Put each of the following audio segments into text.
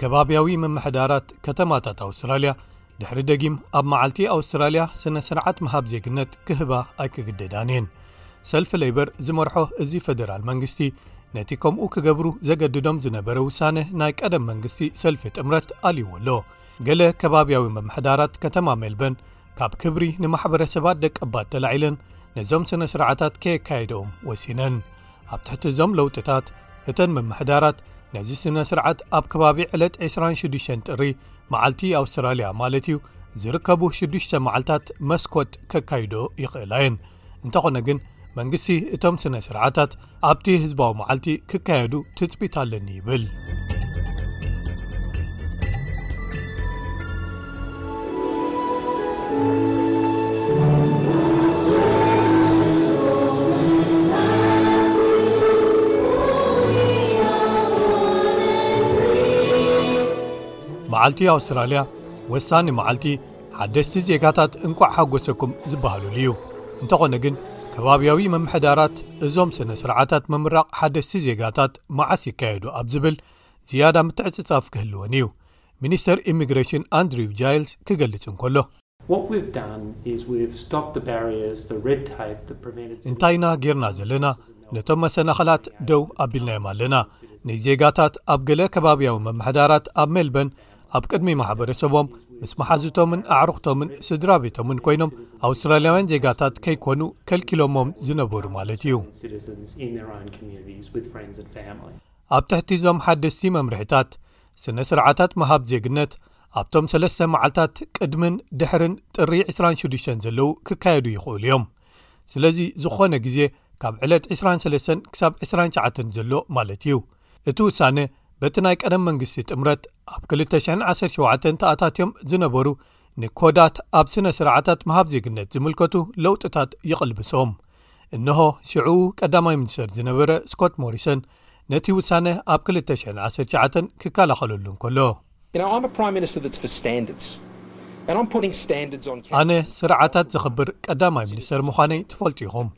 ከባብያዊ ምምሕዳራት ከተማታት ኣውስትራልያ ድሕሪ ደጊም ኣብ መዓልቲ ኣውስትራልያ ስነ ስርዓት ምሃብ ዜግነት ክህባ ኣይክግደዳን እየን ሰልፊ ለይበር ዝመርሖ እዚ ፈደራል መንግስቲ ነቲ ከምኡ ክገብሩ ዘገድዶም ዝነበረ ውሳነ ናይ ቀደም መንግስቲ ሰልፊ ጥምረት ኣልዎ ኣሎ ገለ ከባብያዊ መምሕዳራት ከተማ ሜልበን ካብ ክብሪ ንማሕበረሰባት ደቀባት ተላዒለን ነዞም ስነ ስርዓታት ከየካየደኦም ወሲነን ኣብ ትሕቲ እዞም ለውጥታት እተን ምምሕዳራት ነዚ ስነ ስርዓት ኣብ ከባቢ ዕለት 26 ጥሪ መዓልቲ ኣውስትራልያ ማለት እዩ ዝርከቡ 6ዱሽ መዓልታት መስኮት ከካይዶ ይኽእላ እየን እንተኾነ ግን መንግስቲ እቶም ስነ ስርዓታት ኣብቲ ህዝባዊ መዓልቲ ክካየዱ ትፅቢት ኣለኒ ይብል መዓልቲ ኣውስትራልያ ወሳኒ መዓልቲ ሓደስቲ ዜጋታት እንቋዕ ሓጐሰኩም ዝበሃሉሉ እዩ እንተኾነ ግን ከባብያዊ ምምሕዳራት እዞም ስነ ስርዓታት ምምራቕ ሓደስቲ ዜጋታት መዓስ ይካየዱ ኣብ ዝብል ዝያዳ ምትዕጽጻፍ ክህልወን እዩ ሚኒስተር ኢሚግሬሽን ኣንድሪው ጃይልስ ክገልጽ እንከሎ። እንታይ ኢና ጌርና ዘለና? ነቶም መሰናኽላት ደው ኣቢልናዮም ኣለና። ንዜጋታት ኣብ ገለ ከባብያዊ ምምሕዳራት ኣብ ሜልበርን ኣብ ቅድሚ ማሕበረሰቦም ምስ መሓዙቶምን ኣዕሩኽቶምን ስድራቤቶምን ኰይኖም ኣውስትራልያውያን ዜጋታት ከይኰኑ ከልኪሎሞም ዝነበሩ ማለት እዩ። ኣብ ትሕቲ እዞም ሓደስቲ መምርሒታት ስነ ስርዓታት ምሃብ ዜግነት ኣብቶም ሰለስተ መዓልታት ቅድምን ድሕርን ጥሪ 26 ዘለዉ ክካየዱ ይኽእሉ እዮም ስለዚ ዝኾነ ግዜ ካብ ዕለት 23 ክሳብ 29 ዘሎ ማለት እዩ እቲ ውሳነ በቲ ናይ ቀደም መንግስቲ ጥምረት ኣብ 217 ተኣታትዮም ዝነበሩ ንኮዳት ኣብ ስነ ስርዓታት ምሃብ ዜግነት ዝምልከቱ ለውጥታት ይቕልብሶም እንሆ ሽዑ ቀዳማይ ሚኒስተር ዝነበረ ስኮት ሞሪሰን ነቲ ውሳነ ኣብ 2019 ክከላኸለሉ እንከሎ። ኣነ ስርዓታት ዘኽብር ቀዳማይ ሚኒስተር ምዃነይ ትፈልጡ ኢኹም።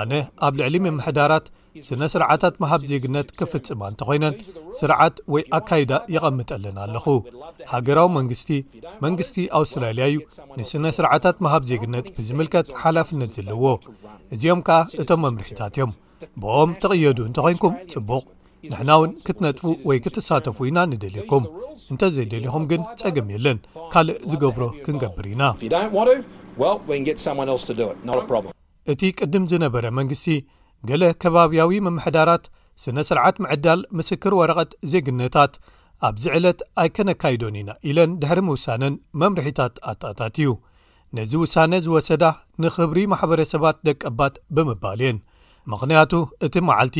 ኣነ ኣብ ልዕሊ ምምሕዳራት ስነ ስርዓታት ምሃብ ዜግነት ክፍጽማ እንተኾይነን ስርዓት ወይ ኣካይዳ የቐምጠለን ኣለኹ። ሃገራዊ መንግስቲ መንግስቲ ኣውስትራልያ እዩ ንስነ ስርዓታት ምሃብ ዜግነት ብዝምልከት ሓላፍነት ዘለዎ እዚኦም ከኣ እቶም መምርሒታት እዮም ብኦም ተቕየዱ እንተ ኾንኩም ጽቡቕ ንሕና እውን ክትነጥፉ ወይ ክትሳተፉ ኢና ንደልየኩም እንተዘይደሊኹም ግን ጸገም የለን ካልእ ዝገብሮ ክንገብር ኢና። እቲ ቅድም ዝነበረ መንግስቲ ገለ ከባብያዊ ምምሕዳራት ስነ ስርዓት ምዕዳል ምስክር ወረቐት ዜግነታት ኣብዚ ዕለት ኣይከነካይዶን ኢና ኢለን ድሕሪ ምውሳነን መምርሒታት ኣተኣታትዩ ነዚ ውሳነ ዝወሰዳ ንክብሪ ማሕበረሰባት ደቀባት ብምባል እየን ምኽንያቱ እቲ መዓልቲ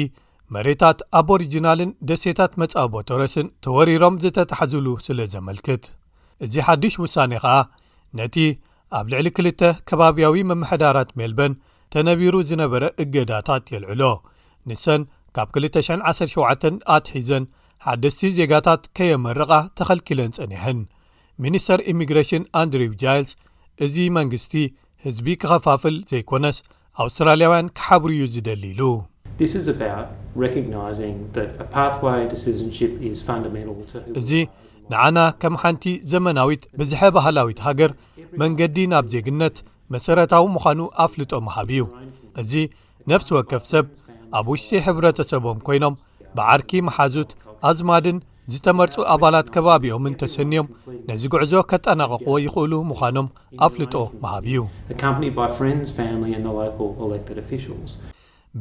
መሬታት ኣቦሪጅናልን ደሴታት መፃቦ ቶረስን ተወሪሮም ዝተታሕዝሉ ስለ ዘመልክት እዚ ሓዱሽ ውሳኔ ከኣ ነቲ ኣብ ልዕሊ ክልተ ከባብያዊ ምምሕዳራት ሜልበን ተነቢሩ ዝነበረ እገዳታት የልዕሎ ንሰን ካብ 217 ኣትሒዘን ሓደስቲ ዜጋታት ከየመርቓ ተኸልኪለን ጸኒሐን ሚኒስተር ኢሚግሬሽን ኣንድሪው ጃይልስ እዚ መንግስቲ ህዝቢ ክኸፋፍል ዘይኮነስ ኣውስትራልያውያን ክሓብሩ እዩ ዝደሊ ኢሉ። እዚ ንዓና ከም ሓንቲ ዘመናዊት ብዝሐ ባህላዊት ሃገር መንገዲ ናብ ዜግነት መሰረታዊ ምዃኑ ኣፍልጦ ምሃብ እዩ። እዚ ነፍሲ ወከፍ ሰብ ኣብ ውሽጢ ሕብረተሰቦም ኮይኖም ብዓርኪ መሓዙት፣ ኣዝማድን ዝተመርጹ ኣባላት ከባቢኦምን ተሰንዮም ነዚ ጉዕዞ ከጠናቕቕዎ ይኽእሉ ምዃኖም ኣፍልጦ ምሃብ እዩ።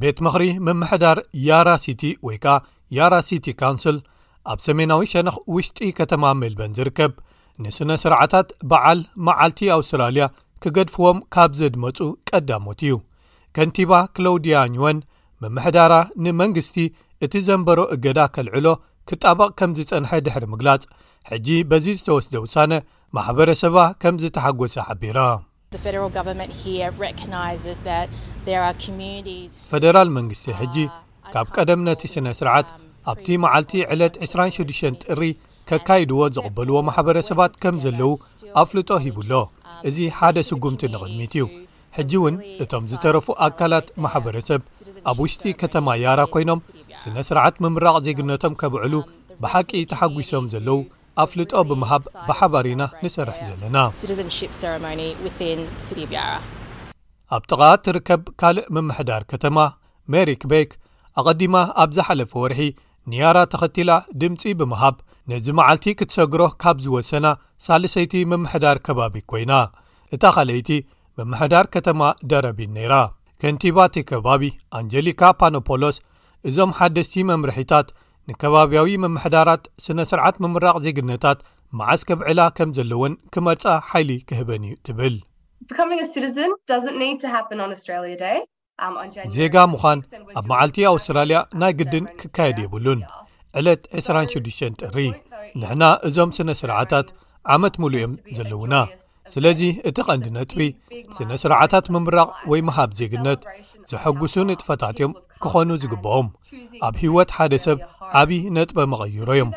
ቤት ምኽሪ ምምሕዳር ያራ ሲቲ ወይ ከኣ ያራ ሲቲ ካውንስል ኣብ ሰሜናዊ ሸነኽ ውሽጢ ከተማ ሜልበን ዝርከብ ንስነ ስርዓታት በዓል መዓልቲ ኣውስትራልያ ክገድፍዎም ካብ ዘድመጹ ቀዳሞት እዩ ከንቲባ ክሎውድያ ኝወን ምምሕዳራ ንመንግስቲ እቲ ዘንበሮ እገዳ ከልዕሎ ክጣበቕ ከም ዝጸንሐ ድሕሪ ምግላጽ፣ ሕጂ በዚ ዝተወስደ ውሳነ ማሕበረሰባ ከም ዝተሓጎሰ ሓቢራ። ፈደራል መንግስቲ ሕጂ ካብ ቀደም ነቲ ስነ ስርዓት ኣብቲ መዓልቲ ዕለት ዕስራን ሽዱሽተን ጥሪ ከካይድዎ ዝቕበልዎ ማሕበረሰባት ከም ዘለዉ ኣፍልጦ ሂቡ ኣሎ፣ እዚ ሓደ ስጉምቲ ንቕድሚት እዩ። ሕጂ እውን እቶም ዝተረፉ ኣካላት ማሕበረሰብ ኣብ ውሽጢ ከተማ ያራ ኮይኖም ስነ ስርዓት ምምራቕ ዜግነቶም ከብዕሉ ብሓቂ ተሓጒሶም ዘለዉ ኣፍልጦ ብምሃብ ብሓባር ኢና ንሰርሕ ዘለና። ኣብ ጥቓኣ እትርከብ ካልእ ምምሕዳር ከተማ ሜሪ ክቤክ ኣቐዲማ ኣብ ዝሓለፈ ወርሒ ንያራ ተኸቲላ ድምጺ ብምሃብ ነዚ መዓልቲ ክትሰግሮ ካብ ዝወሰና ሳልሰይቲ ምምሕዳር ከባቢ ኮይና። እታ ካልኣይቲ ምምሕዳር ከተማ ደረቢን ነይራ። ከንቲባ እቲ ከባቢ ኣንጀሊካ ፓኖፖሎስ እዞም ሓደስቲ መምርሒታት ንከባብያዊ ምምሕዳራት ስነ ስርዓት ምምራቕ ዜግነታት መዓስ ከብዕላ ከም ዘለወን ክመርጻ ሓይሊ ክህበን'ዩ ትብል። ዜጋ ምዃን ኣብ መዓልቲ ኣውስትራልያ ናይ ግድን ክካየድ የብሉን ዕለት 26 ጥሪ ንሕና እዞም ስነ ስርዓታት ዓመት ምሉ እዮም ዘለዉና ስለዚ እቲ ቐንዲ ነጥቢ ስነ ስርዓታት ምምራቕ ወይ ምሃብ ዜግነት ዘሐጉሱ ንጥፈታት እዮም ክኾኑ ዝግብኦም ኣብ ህይወት ሓደ ሰብ ዓብዪ ነጥበ መቐይሮ እዮም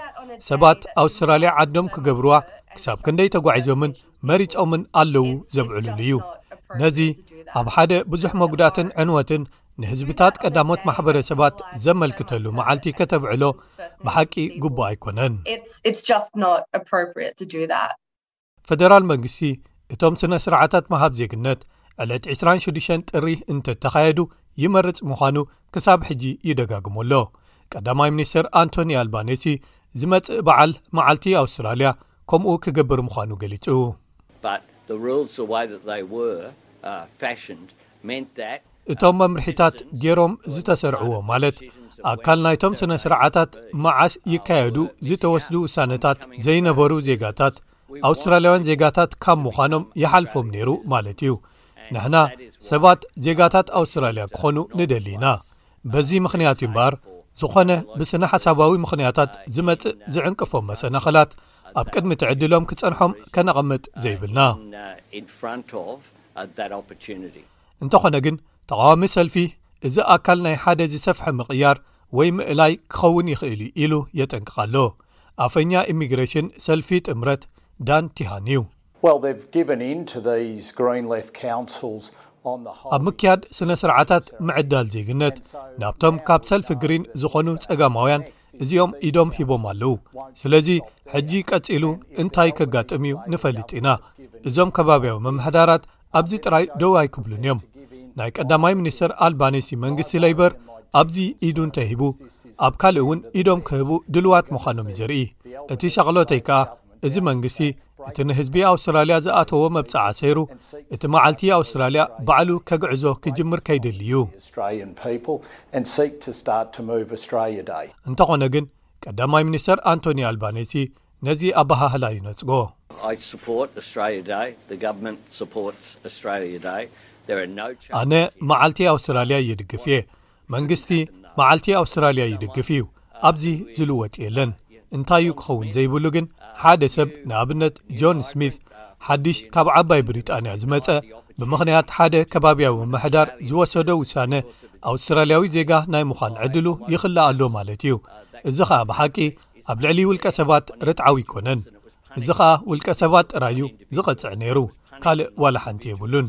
ሰባት ኣውስትራልያ ዓዶም ክገብርዋ ክሳብ ክንደይ ተጓዒዞምን መሪጾምን ኣለዉ ዘብዕሉሉ እዩ ነዚ ኣብ ሓደ ብዙሕ መጉዳትን ዕንወትን ንህዝብታት ቀዳሞት ማሕበረሰባት ዘመልክተሉ መዓልቲ ከተብዕሎ ብሓቂ ግቡእ ኣይኮነን ፈደራል መንግስቲ እቶም ስነ ስርዓታት መሃብ ዜግነት ዕለት 26 ጥሪ እንተተኻየዱ ይመርፅ ምዃኑ ክሳብ ሕጂ ይደጋግሞ ኣሎ። ቀዳማይ ሚኒስተር ኣንቶኒ ኣልባኔሲ ዝመጽእ በዓል መዓልቲ ኣውስትራልያ ከምኡ ክገብር ምዃኑ ገሊጹ። እቶም መምርሒታት ገይሮም ዝተሰርዕዎ ማለት ኣካል ናይቶም ስነ ስርዓታት መዓስ ይካየዱ ዝተወስዱ ውሳነታት ዘይነበሩ ዜጋታት ኣውስትራልያውያን ዜጋታት ካብ ምዃኖም ይሓልፎም ነይሩ ማለት እዩ። ንሕና ሰባት ዜጋታት ኣውስትራልያ ክኾኑ ንደሊ ኢና። በዚ ምኽንያት እዩ እምበኣር ዝኾነ ብስነ ሓሳባዊ ምኽንያታት ዝመጽእ ዝዕንቅፎም መሰናኸላት ኣብ ቅድሚ እቲ ዕድሎም ክጸንሖም ከነቐምጥ ዘይብልና። እንተኾነ ግን ተቓዋሚ ሰልፊ እዚ ኣካል ናይ ሓደ ዝሰፍሐ ምቕያር ወይ ምእላይ ክኸውን ይኽእል እዩ ኢሉ የጠንቅቕ ኣሎ። ኣፈኛ ኢሚግሬሽን ሰልፊ ጥምረት ዳን ቲሃን እዩ። Well they've given in to these green left councils on the whole. ኣብ ምክያድ ስነ ስርዓታት ምዕዳል ዜግነት ናብቶም ካብ ሰልፊ ግሪን ዝኾኑ ጸጋማውያን እዚኦም ኢዶም ሂቦም ኣለዉ ስለዚ ሕጂ ቀጺሉ እንታይ ከጋጥም እዩ ንፈሊጥ ኢና እዞም ከባብያዊ ምምሕዳራት ኣብዚ ጥራይ ደው ኣይክብሉን እዮም ናይ ቀዳማይ ሚኒስትር ኣልባኔሲ መንግስቲ ለይበር ኣብዚ ኢዱ እንተሂቡ ኣብ ካልእ እውን ኢዶም ክህቡ ድልዋት ምዃኖም እዩ ዘርኢ እቲ ሻቕሎተይ ከኣ እዚ መንግስቲ እቲ ንህዝቢ ኣውስትራልያ ዝኣተዎ መብጽዓ ሰይሩ እቲ መዓልቲ ኣውስትራልያ ባዕሉ ከግዕዞ ክጅምር ከይድል እዩ። እንተኾነ ግን ቀዳማይ ሚኒስተር ኣንቶኒ ኣልባኔሲ ነዚ ኣበሃህላ ይነጽጎ። ኣነ መዓልቲ ኣውስትራልያ ይድግፍ እየ። መንግስቲ መዓልቲ ኣውስትራልያ ይድግፍ እዩ ኣብዚ ዝልወጥ የለን እንታይ እዩ ክኸውን ዘይብሉ ግን ሓደ ሰብ ንኣብነት ጆን ስሚት ሓድሽ ካብ ዓባይ ብሪጣንያ ዝመፀ ብምኽንያት ሓደ ከባብያዊ ምሕዳር ዝወሰዶ ውሳነ ኣውስትራልያዊ ዜጋ ናይ ምዃን ዕድሉ ይኽል ኣሎ ማለት እዩ እዚ ኸዓ ብሓቂ ኣብ ልዕሊ ውልቀ ሰባት ርትዓዊ ኣይኮነን እዚ ኸዓ ውልቀ ሰባት ጥራይ እዩ ዝቐፅዕ ነይሩ ካልእ ዋላ ሓንቲ የብሉን